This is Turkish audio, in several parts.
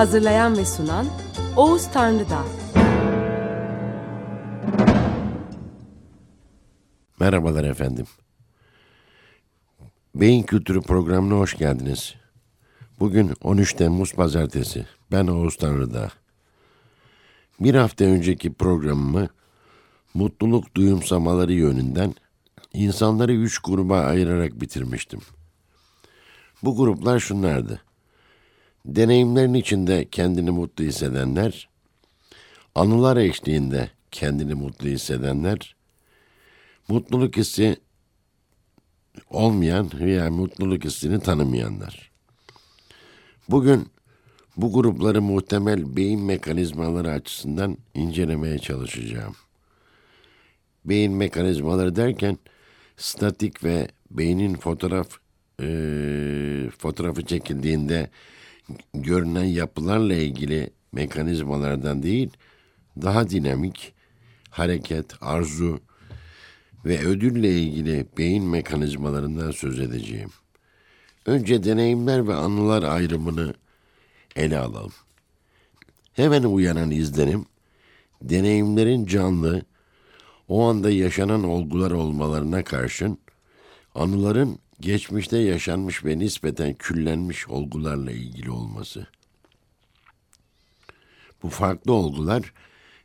Hazırlayan ve sunan Oğuz Tanrıdağ. Merhabalar efendim. Beyin Kültürü programına hoş geldiniz. Bugün 13 Temmuz Pazartesi. Ben Oğuz Tanrıdağ. Bir hafta önceki programımı mutluluk duyumsamaları yönünden insanları üç gruba ayırarak bitirmiştim. Bu gruplar şunlardı. Deneyimlerin içinde kendini mutlu hissedenler, anılar eşliğinde kendini mutlu hissedenler, mutluluk hissi olmayan veya mutluluk hissini tanımayanlar. Bugün bu grupları muhtemel beyin mekanizmaları açısından incelemeye çalışacağım. Beyin mekanizmaları derken statik ve beynin fotoğraf e, fotoğrafı çekildiğinde görünen yapılarla ilgili mekanizmalardan değil, daha dinamik hareket, arzu ve ödülle ilgili beyin mekanizmalarından söz edeceğim. Önce deneyimler ve anılar ayrımını ele alalım. Hemen uyanan izlenim, deneyimlerin canlı, o anda yaşanan olgular olmalarına karşın, anıların geçmişte yaşanmış ve nispeten küllenmiş olgularla ilgili olması. Bu farklı olgular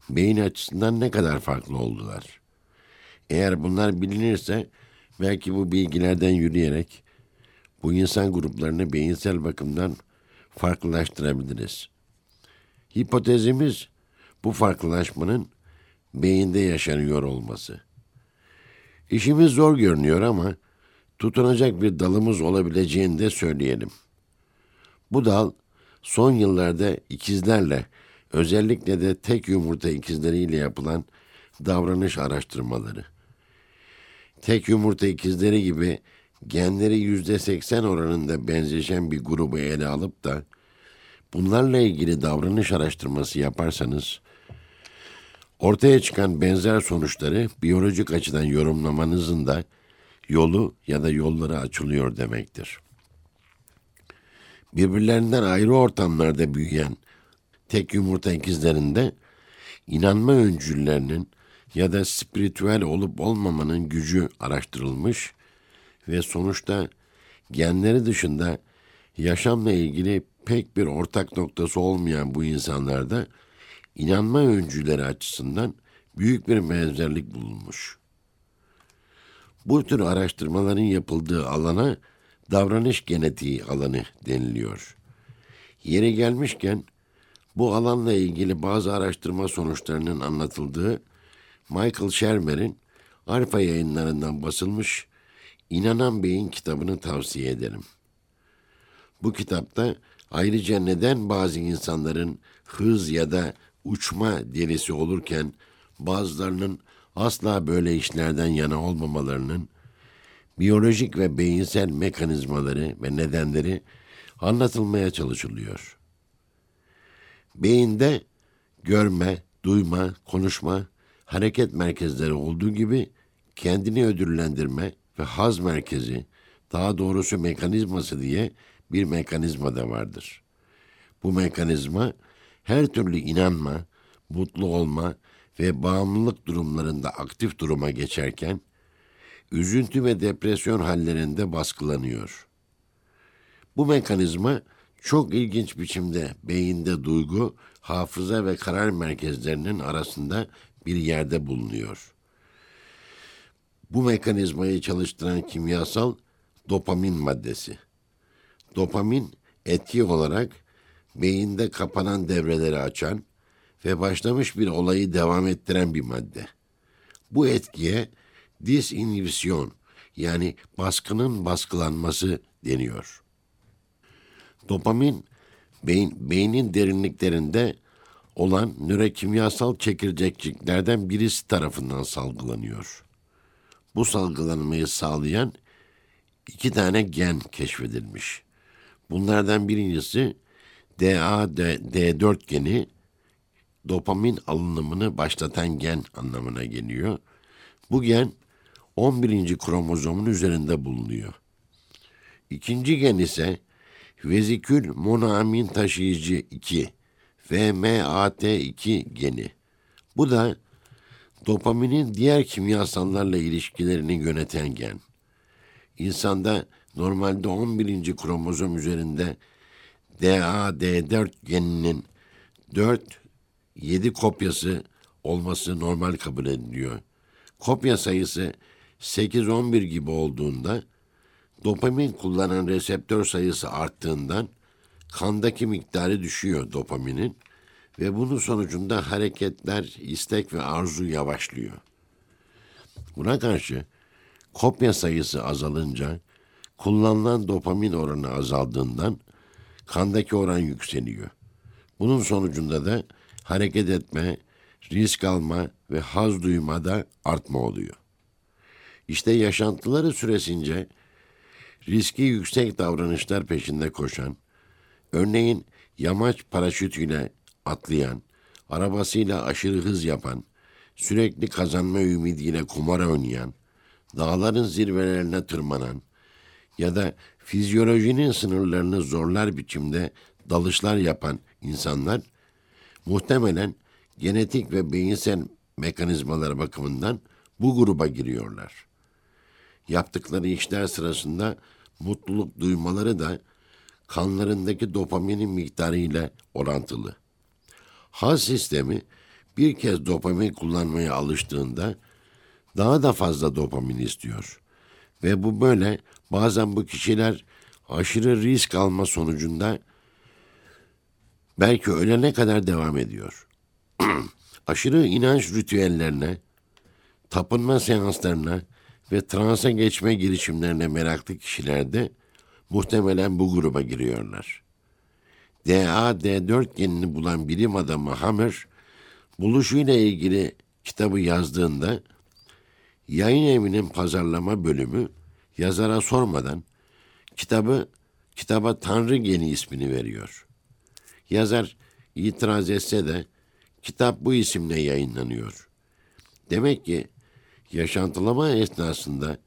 beyin açısından ne kadar farklı oldular? Eğer bunlar bilinirse belki bu bilgilerden yürüyerek bu insan gruplarını beyinsel bakımdan farklılaştırabiliriz. Hipotezimiz bu farklılaşmanın beyinde yaşanıyor olması. İşimiz zor görünüyor ama tutunacak bir dalımız olabileceğini de söyleyelim. Bu dal son yıllarda ikizlerle özellikle de tek yumurta ikizleriyle yapılan davranış araştırmaları. Tek yumurta ikizleri gibi genleri yüzde seksen oranında benzeşen bir grubu ele alıp da bunlarla ilgili davranış araştırması yaparsanız ortaya çıkan benzer sonuçları biyolojik açıdan yorumlamanızın da yolu ya da yolları açılıyor demektir. Birbirlerinden ayrı ortamlarda büyüyen tek yumurta ikizlerinde inanma öncüllerinin ya da spiritüel olup olmamanın gücü araştırılmış ve sonuçta genleri dışında yaşamla ilgili pek bir ortak noktası olmayan bu insanlarda inanma öncüleri açısından büyük bir benzerlik bulunmuş. Bu tür araştırmaların yapıldığı alana davranış genetiği alanı deniliyor. Yeri gelmişken bu alanla ilgili bazı araştırma sonuçlarının anlatıldığı Michael Shermer'in Alfa yayınlarından basılmış İnanan Beyin kitabını tavsiye ederim. Bu kitapta ayrıca neden bazı insanların hız ya da uçma delisi olurken bazılarının asla böyle işlerden yana olmamalarının biyolojik ve beyinsel mekanizmaları ve nedenleri anlatılmaya çalışılıyor. Beyinde görme, duyma, konuşma, hareket merkezleri olduğu gibi kendini ödüllendirme ve haz merkezi, daha doğrusu mekanizması diye bir mekanizma da vardır. Bu mekanizma her türlü inanma, mutlu olma ve bağımlılık durumlarında aktif duruma geçerken üzüntü ve depresyon hallerinde baskılanıyor. Bu mekanizma çok ilginç biçimde beyinde duygu, hafıza ve karar merkezlerinin arasında bir yerde bulunuyor. Bu mekanizmayı çalıştıran kimyasal dopamin maddesi. Dopamin etki olarak beyinde kapanan devreleri açan ve başlamış bir olayı devam ettiren bir madde. Bu etkiye disinhibisyon yani baskının baskılanması deniyor. Dopamin beyin, beynin derinliklerinde olan nörokimyasal çekirdekçiklerden birisi tarafından salgılanıyor. Bu salgılanmayı sağlayan iki tane gen keşfedilmiş. Bunlardan birincisi DAD4 geni dopamin alınımını başlatan gen anlamına geliyor. Bu gen 11. kromozomun üzerinde bulunuyor. İkinci gen ise vezikül monoamin taşıyıcı 2 VMAT2 geni. Bu da dopaminin diğer kimyasallarla ilişkilerini yöneten gen. İnsanda normalde 11. kromozom üzerinde DAD4 geninin 4 7 kopyası olması normal kabul ediliyor. Kopya sayısı 8-11 gibi olduğunda dopamin kullanan reseptör sayısı arttığından kandaki miktarı düşüyor dopaminin ve bunun sonucunda hareketler, istek ve arzu yavaşlıyor. Buna karşı kopya sayısı azalınca kullanılan dopamin oranı azaldığından kandaki oran yükseliyor. Bunun sonucunda da hareket etme, risk alma ve haz duymada artma oluyor. İşte yaşantıları süresince riski yüksek davranışlar peşinde koşan, örneğin yamaç paraşütüyle atlayan, arabasıyla aşırı hız yapan, sürekli kazanma ümidiyle kumar oynayan, dağların zirvelerine tırmanan ya da fizyolojinin sınırlarını zorlar biçimde dalışlar yapan insanlar muhtemelen genetik ve beyinsel mekanizmalar bakımından bu gruba giriyorlar. Yaptıkları işler sırasında mutluluk duymaları da kanlarındaki dopaminin miktarı ile orantılı. Haz sistemi bir kez dopamin kullanmaya alıştığında daha da fazla dopamin istiyor. Ve bu böyle bazen bu kişiler aşırı risk alma sonucunda belki ölene kadar devam ediyor. aşırı inanç ritüellerine, tapınma seanslarına ve transa geçme girişimlerine meraklı kişilerde muhtemelen bu gruba giriyorlar. DA-D4 genini bulan bilim adamı Hammer, buluşuyla ilgili kitabı yazdığında yayın evinin pazarlama bölümü yazara sormadan kitabı kitaba Tanrı Geni ismini veriyor. Yazar itiraz etse de kitap bu isimle yayınlanıyor. Demek ki yaşantılama esnasında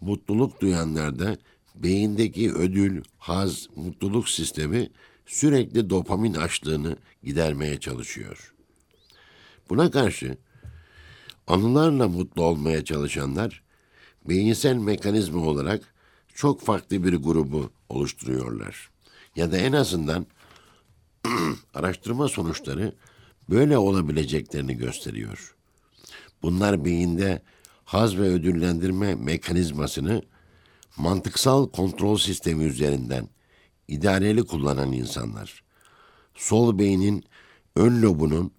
mutluluk duyanlarda beyindeki ödül, haz, mutluluk sistemi sürekli dopamin açlığını gidermeye çalışıyor. Buna karşı anılarla mutlu olmaya çalışanlar beyinsel mekanizma olarak çok farklı bir grubu oluşturuyorlar. Ya da en azından araştırma sonuçları böyle olabileceklerini gösteriyor. Bunlar beyinde haz ve ödüllendirme mekanizmasını mantıksal kontrol sistemi üzerinden idareli kullanan insanlar. Sol beynin ön lobunun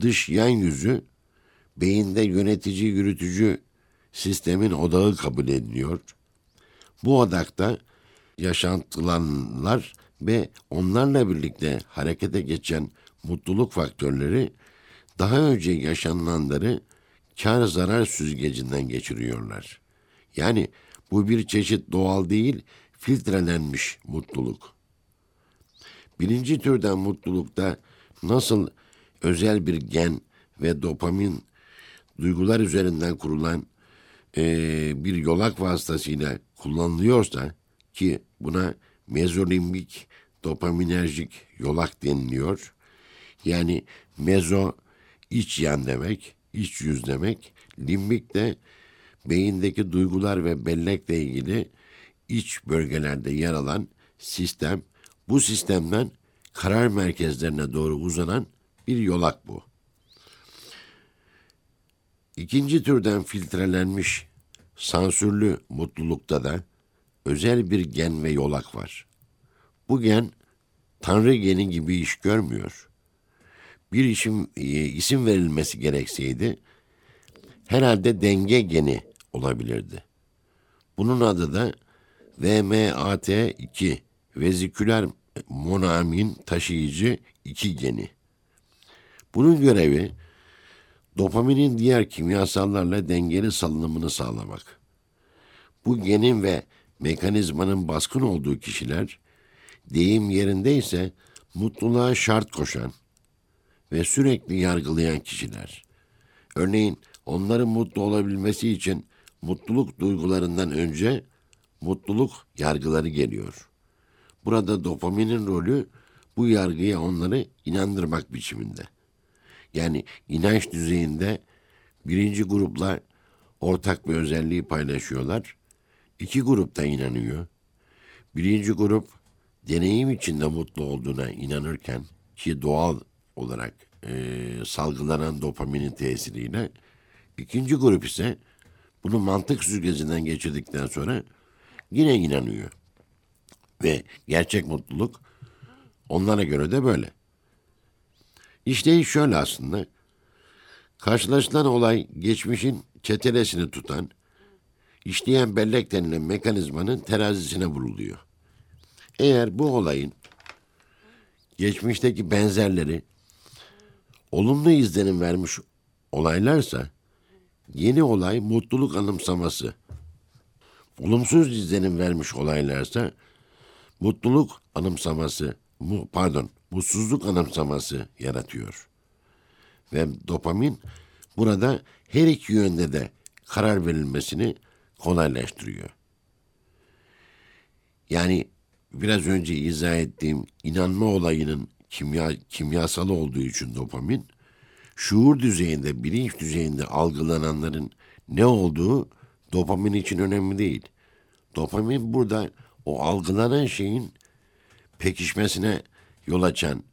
dış yan yüzü beyinde yönetici yürütücü sistemin odağı kabul ediliyor. Bu odakta yaşantılanlar ve onlarla birlikte harekete geçen mutluluk faktörleri daha önce yaşananları kar zarar süzgecinden geçiriyorlar. Yani bu bir çeşit doğal değil, filtrelenmiş mutluluk. Birinci türden mutlulukta nasıl özel bir gen ve dopamin duygular üzerinden kurulan e, bir yolak vasıtasıyla kullanılıyorsa ki buna mezolimbik dopaminerjik yolak deniliyor. Yani mezo iç yan demek, iç yüz demek. Limbik de beyindeki duygular ve bellekle ilgili iç bölgelerde yer alan sistem. Bu sistemden karar merkezlerine doğru uzanan bir yolak bu. İkinci türden filtrelenmiş sansürlü mutlulukta da özel bir gen ve yolak var. Bu gen Tanrı geni gibi iş görmüyor. Bir işim e, isim verilmesi gerekseydi herhalde denge geni olabilirdi. Bunun adı da VMAT2 veziküler monoamin taşıyıcı iki geni. Bunun görevi dopaminin diğer kimyasallarla dengeli salınımını sağlamak. Bu genin ve mekanizmanın baskın olduğu kişiler deyim yerindeyse mutluluğa şart koşan ve sürekli yargılayan kişiler. Örneğin onların mutlu olabilmesi için mutluluk duygularından önce mutluluk yargıları geliyor. Burada dopaminin rolü bu yargıya onları inandırmak biçiminde. Yani inanç düzeyinde birinci grupla ortak bir özelliği paylaşıyorlar. İki grup da inanıyor. Birinci grup deneyim içinde mutlu olduğuna inanırken ki doğal olarak e, salgılanan dopaminin tesiriyle ikinci grup ise bunu mantık süzgecinden geçirdikten sonra yine inanıyor. Ve gerçek mutluluk onlara göre de böyle. İşte şöyle aslında. Karşılaşılan olay geçmişin çetelesini tutan, işleyen bellek denilen mekanizmanın terazisine vuruluyor. Eğer bu olayın geçmişteki benzerleri olumlu izlenim vermiş olaylarsa yeni olay mutluluk anımsaması. Olumsuz izlenim vermiş olaylarsa mutluluk anımsaması, mu, pardon, mutsuzluk anımsaması yaratıyor. Ve dopamin burada her iki yönde de karar verilmesini kolaylaştırıyor. Yani biraz önce izah ettiğim inanma olayının kimya kimyasalı olduğu için dopamin şuur düzeyinde, bilinç düzeyinde algılananların ne olduğu dopamin için önemli değil. Dopamin burada o algılanan şeyin pekişmesine yol açan,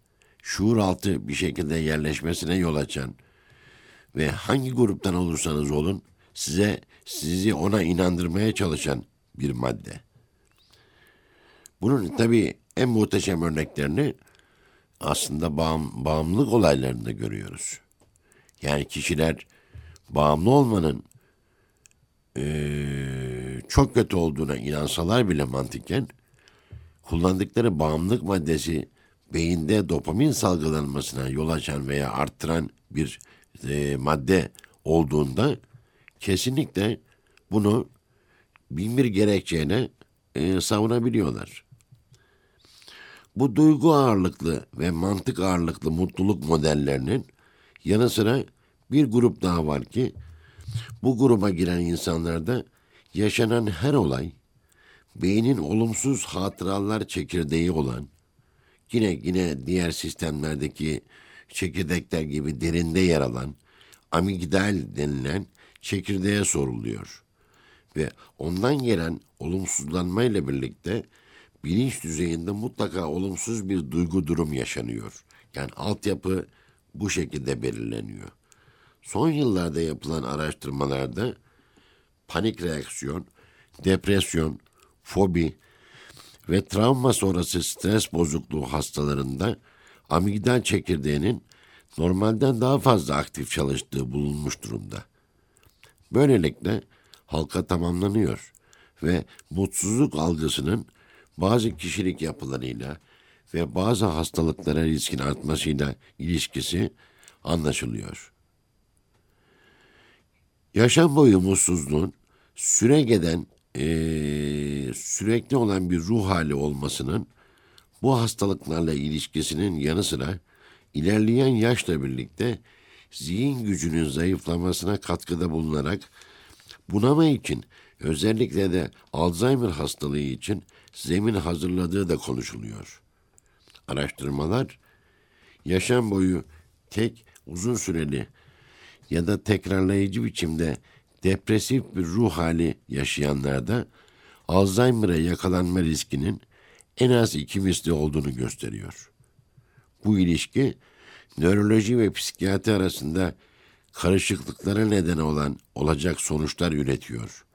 şuur altı bir şekilde yerleşmesine yol açan ve hangi gruptan olursanız olun size sizi ona inandırmaya çalışan bir madde. Bunun tabii en muhteşem örneklerini aslında bağım, bağımlılık olaylarında görüyoruz. Yani kişiler bağımlı olmanın e, çok kötü olduğuna inansalar bile mantıken kullandıkları bağımlılık maddesi beyinde dopamin salgılanmasına yol açan veya arttıran bir e, madde olduğunda kesinlikle bunu bin bir gerekçeyle e, savunabiliyorlar. Bu duygu ağırlıklı ve mantık ağırlıklı mutluluk modellerinin yanı sıra bir grup daha var ki bu gruba giren insanlarda yaşanan her olay beynin olumsuz hatıralar çekirdeği olan yine yine diğer sistemlerdeki çekirdekler gibi derinde yer alan amigdal denilen çekirdeğe soruluyor. Ve ondan gelen olumsuzlanmayla birlikte bilinç düzeyinde mutlaka olumsuz bir duygu durum yaşanıyor. Yani altyapı bu şekilde belirleniyor. Son yıllarda yapılan araştırmalarda panik reaksiyon, depresyon, fobi ve travma sonrası stres bozukluğu hastalarında amigdal çekirdeğinin normalden daha fazla aktif çalıştığı bulunmuş durumda. Böylelikle halka tamamlanıyor ve mutsuzluk algısının bazı kişilik yapılarıyla ve bazı hastalıklara riskin artmasıyla ilişkisi anlaşılıyor. Yaşam boyu mutsuzluğun süre gelen, e, sürekli olan bir ruh hali olmasının bu hastalıklarla ilişkisinin yanı sıra ilerleyen yaşla birlikte zihin gücünün zayıflamasına katkıda bulunarak bunama için özellikle de Alzheimer hastalığı için zemin hazırladığı da konuşuluyor. Araştırmalar yaşam boyu tek uzun süreli ya da tekrarlayıcı biçimde depresif bir ruh hali yaşayanlarda Alzheimer'a yakalanma riskinin en az iki misli olduğunu gösteriyor. Bu ilişki nöroloji ve psikiyatri arasında karışıklıklara neden olan olacak sonuçlar üretiyor.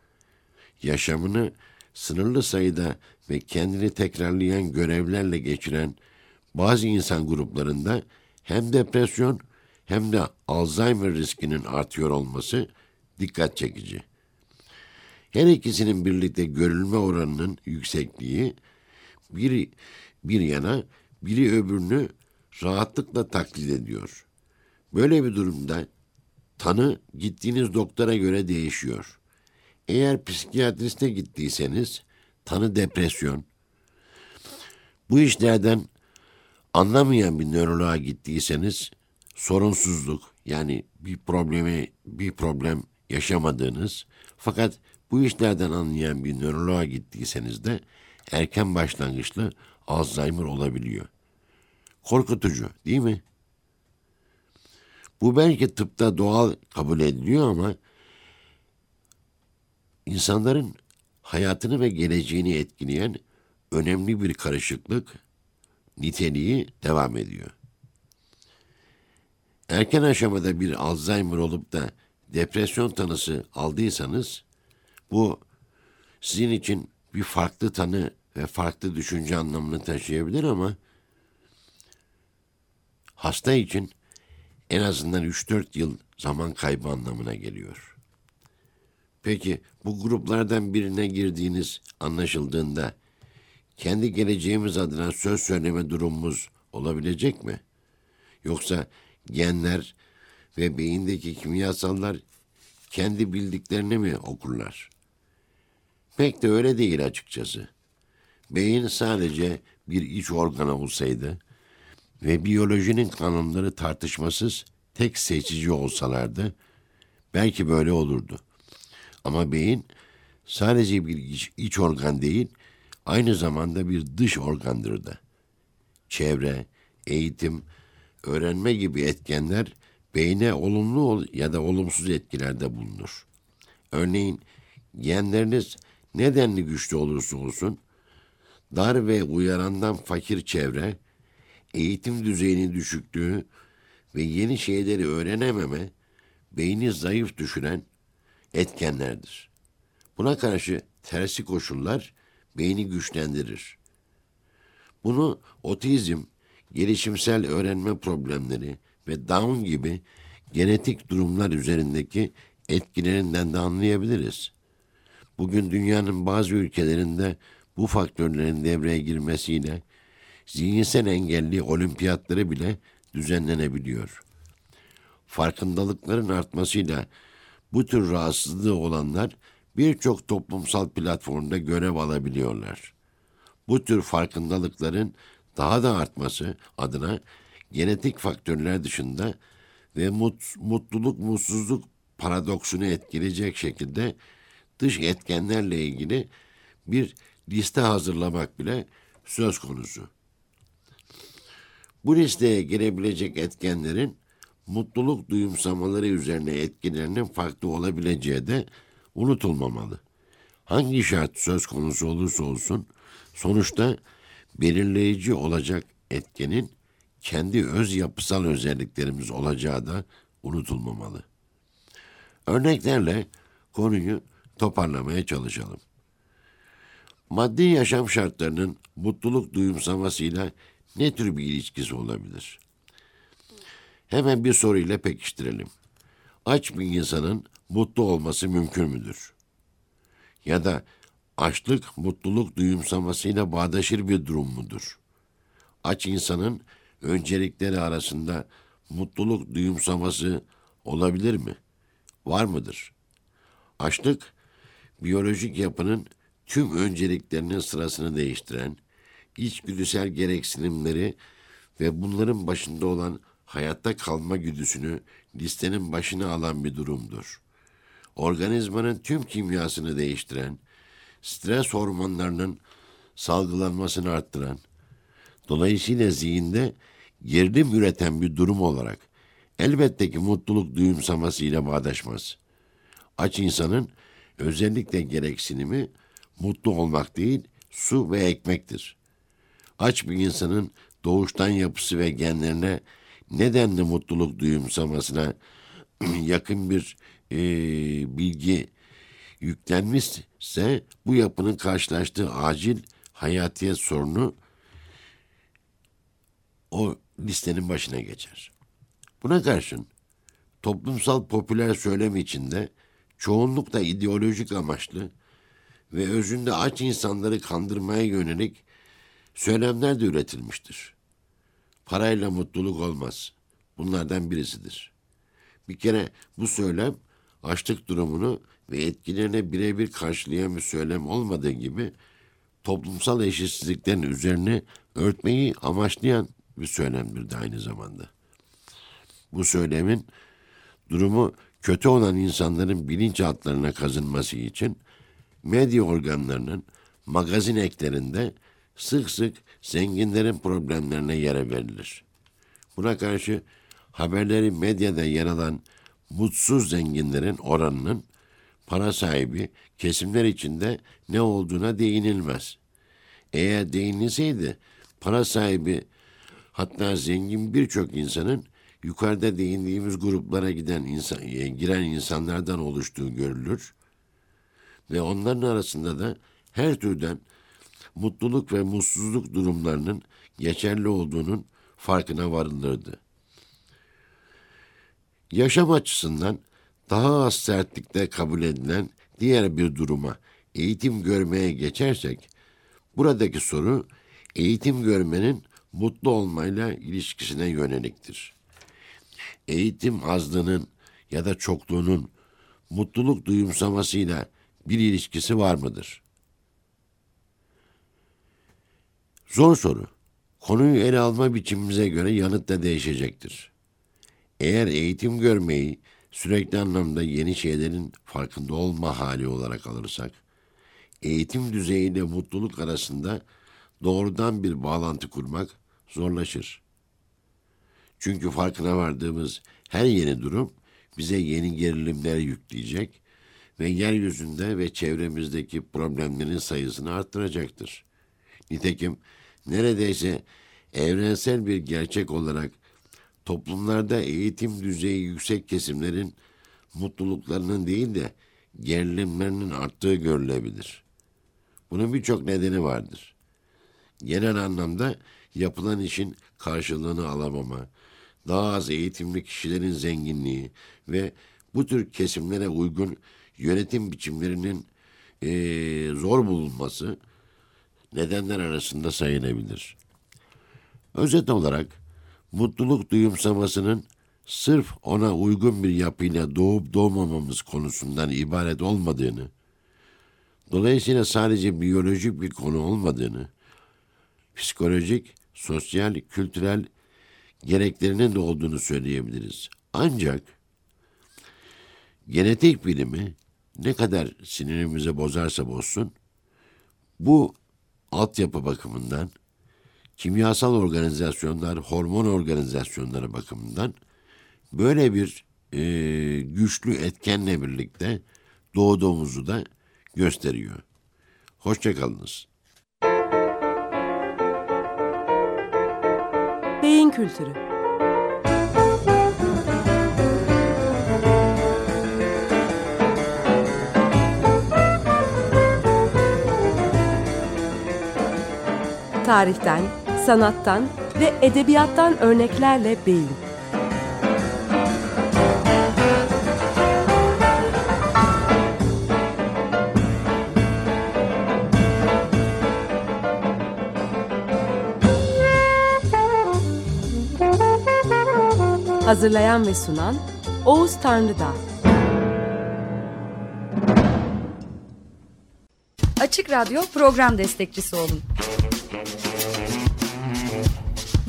Yaşamını sınırlı sayıda ve kendini tekrarlayan görevlerle geçiren bazı insan gruplarında hem depresyon hem de Alzheimer riskinin artıyor olması dikkat çekici. Her ikisinin birlikte görülme oranının yüksekliği bir bir yana biri öbürünü rahatlıkla taklit ediyor. Böyle bir durumda tanı gittiğiniz doktora göre değişiyor. Eğer psikiyatriste gittiyseniz tanı depresyon. Bu işlerden anlamayan bir nöroloğa gittiyseniz sorunsuzluk yani bir problemi bir problem yaşamadığınız fakat bu işlerden anlayan bir nöroloğa gittiyseniz de erken başlangıçlı Alzheimer olabiliyor. Korkutucu değil mi? Bu belki tıpta doğal kabul ediliyor ama insanların hayatını ve geleceğini etkileyen önemli bir karışıklık niteliği devam ediyor. Erken aşamada bir Alzheimer olup da depresyon tanısı aldıysanız bu sizin için bir farklı tanı ve farklı düşünce anlamını taşıyabilir ama hasta için en azından 3-4 yıl zaman kaybı anlamına geliyor. Peki bu gruplardan birine girdiğiniz anlaşıldığında kendi geleceğimiz adına söz söyleme durumumuz olabilecek mi? Yoksa genler ve beyindeki kimyasallar kendi bildiklerini mi okurlar? Pek de öyle değil açıkçası. Beyin sadece bir iç organ olsaydı ve biyolojinin kanunları tartışmasız tek seçici olsalardı belki böyle olurdu. Ama beyin sadece bir iç, organ değil, aynı zamanda bir dış organdır da. Çevre, eğitim, öğrenme gibi etkenler beyne olumlu ya da olumsuz etkilerde bulunur. Örneğin genleriniz nedenli güçlü olursa olsun, dar ve uyarandan fakir çevre, eğitim düzeyinin düşüklüğü ve yeni şeyleri öğrenememe, beyni zayıf düşüren etkenlerdir. Buna karşı tersi koşullar beyni güçlendirir. Bunu otizm, gelişimsel öğrenme problemleri ve Down gibi genetik durumlar üzerindeki etkilerinden de anlayabiliriz. Bugün dünyanın bazı ülkelerinde bu faktörlerin devreye girmesiyle zihinsel engelli olimpiyatları bile düzenlenebiliyor. Farkındalıkların artmasıyla bu tür rahatsızlığı olanlar birçok toplumsal platformda görev alabiliyorlar. Bu tür farkındalıkların daha da artması adına genetik faktörler dışında ve mut, mutluluk mutsuzluk paradoksunu etkileyecek şekilde dış etkenlerle ilgili bir liste hazırlamak bile söz konusu. Bu listeye girebilecek etkenlerin mutluluk duyumsamaları üzerine etkilerinin farklı olabileceği de unutulmamalı. Hangi şart söz konusu olursa olsun sonuçta belirleyici olacak etkenin kendi öz yapısal özelliklerimiz olacağı da unutulmamalı. Örneklerle konuyu toparlamaya çalışalım. Maddi yaşam şartlarının mutluluk duyumsamasıyla ne tür bir ilişkisi olabilir? Hemen bir soruyla pekiştirelim. Aç bir insanın mutlu olması mümkün müdür? Ya da açlık mutluluk duyumsamasıyla bağdaşır bir durum mudur? Aç insanın öncelikleri arasında mutluluk duyumsaması olabilir mi? Var mıdır? Açlık, biyolojik yapının tüm önceliklerinin sırasını değiştiren, içgüdüsel gereksinimleri ve bunların başında olan hayatta kalma güdüsünü listenin başına alan bir durumdur. Organizmanın tüm kimyasını değiştiren, stres hormonlarının salgılanmasını arttıran, dolayısıyla zihinde gerilim üreten bir durum olarak elbette ki mutluluk duyumsamasıyla bağdaşmaz. Aç insanın özellikle gereksinimi mutlu olmak değil, su ve ekmektir. Aç bir insanın doğuştan yapısı ve genlerine nedenli mutluluk duyumsamasına yakın bir e, bilgi yüklenmişse bu yapının karşılaştığı acil hayatiyet sorunu o listenin başına geçer. Buna karşın toplumsal popüler söylem içinde çoğunlukla ideolojik amaçlı ve özünde aç insanları kandırmaya yönelik söylemler de üretilmiştir. Parayla mutluluk olmaz. Bunlardan birisidir. Bir kere bu söylem açlık durumunu ve etkilerine birebir karşılayan bir söylem olmadığı gibi toplumsal eşitsizliklerin üzerine örtmeyi amaçlayan bir söylemdir de aynı zamanda. Bu söylemin durumu kötü olan insanların bilinçaltlarına kazınması için medya organlarının magazin eklerinde sık sık zenginlerin problemlerine yer verilir. Buna karşı haberleri medyada yer alan mutsuz zenginlerin oranının para sahibi kesimler içinde ne olduğuna değinilmez. Eğer değinilseydi para sahibi hatta zengin birçok insanın yukarıda değindiğimiz gruplara giden insan, e, giren insanlardan oluştuğu görülür ve onların arasında da her türden mutluluk ve mutsuzluk durumlarının geçerli olduğunun farkına varılırdı. Yaşam açısından daha az sertlikte kabul edilen diğer bir duruma eğitim görmeye geçersek, buradaki soru eğitim görmenin mutlu olmayla ilişkisine yöneliktir. Eğitim azlığının ya da çokluğunun mutluluk duyumsamasıyla bir ilişkisi var mıdır? Zor soru. Konuyu ele alma biçimimize göre yanıt da değişecektir. Eğer eğitim görmeyi sürekli anlamda yeni şeylerin farkında olma hali olarak alırsak, eğitim düzeyiyle mutluluk arasında doğrudan bir bağlantı kurmak zorlaşır. Çünkü farkına vardığımız her yeni durum bize yeni gerilimler yükleyecek ve yeryüzünde ve çevremizdeki problemlerin sayısını arttıracaktır. Nitekim neredeyse evrensel bir gerçek olarak toplumlarda eğitim düzeyi yüksek kesimlerin mutluluklarının değil de gerilimlerinin arttığı görülebilir. Bunun birçok nedeni vardır. Genel anlamda yapılan işin karşılığını alamama, daha az eğitimli kişilerin zenginliği ve bu tür kesimlere uygun yönetim biçimlerinin e, zor bulunması nedenler arasında sayılabilir. Özet olarak mutluluk duyumsamasının sırf ona uygun bir yapıyla doğup doğmamamız konusundan ibaret olmadığını, dolayısıyla sadece biyolojik bir konu olmadığını, psikolojik, sosyal, kültürel gereklerinin de olduğunu söyleyebiliriz. Ancak genetik bilimi ne kadar sinirimize bozarsa bozsun, bu altyapı bakımından, kimyasal organizasyonlar, hormon organizasyonları bakımından böyle bir e, güçlü etkenle birlikte doğduğumuzu da gösteriyor. Hoşçakalınız. Beyin Kültürü Tarihten, sanattan ve edebiyattan örneklerle beyin. Hazırlayan ve sunan Oğuz Tanrıdağ. Açık Radyo program destekçisi olun.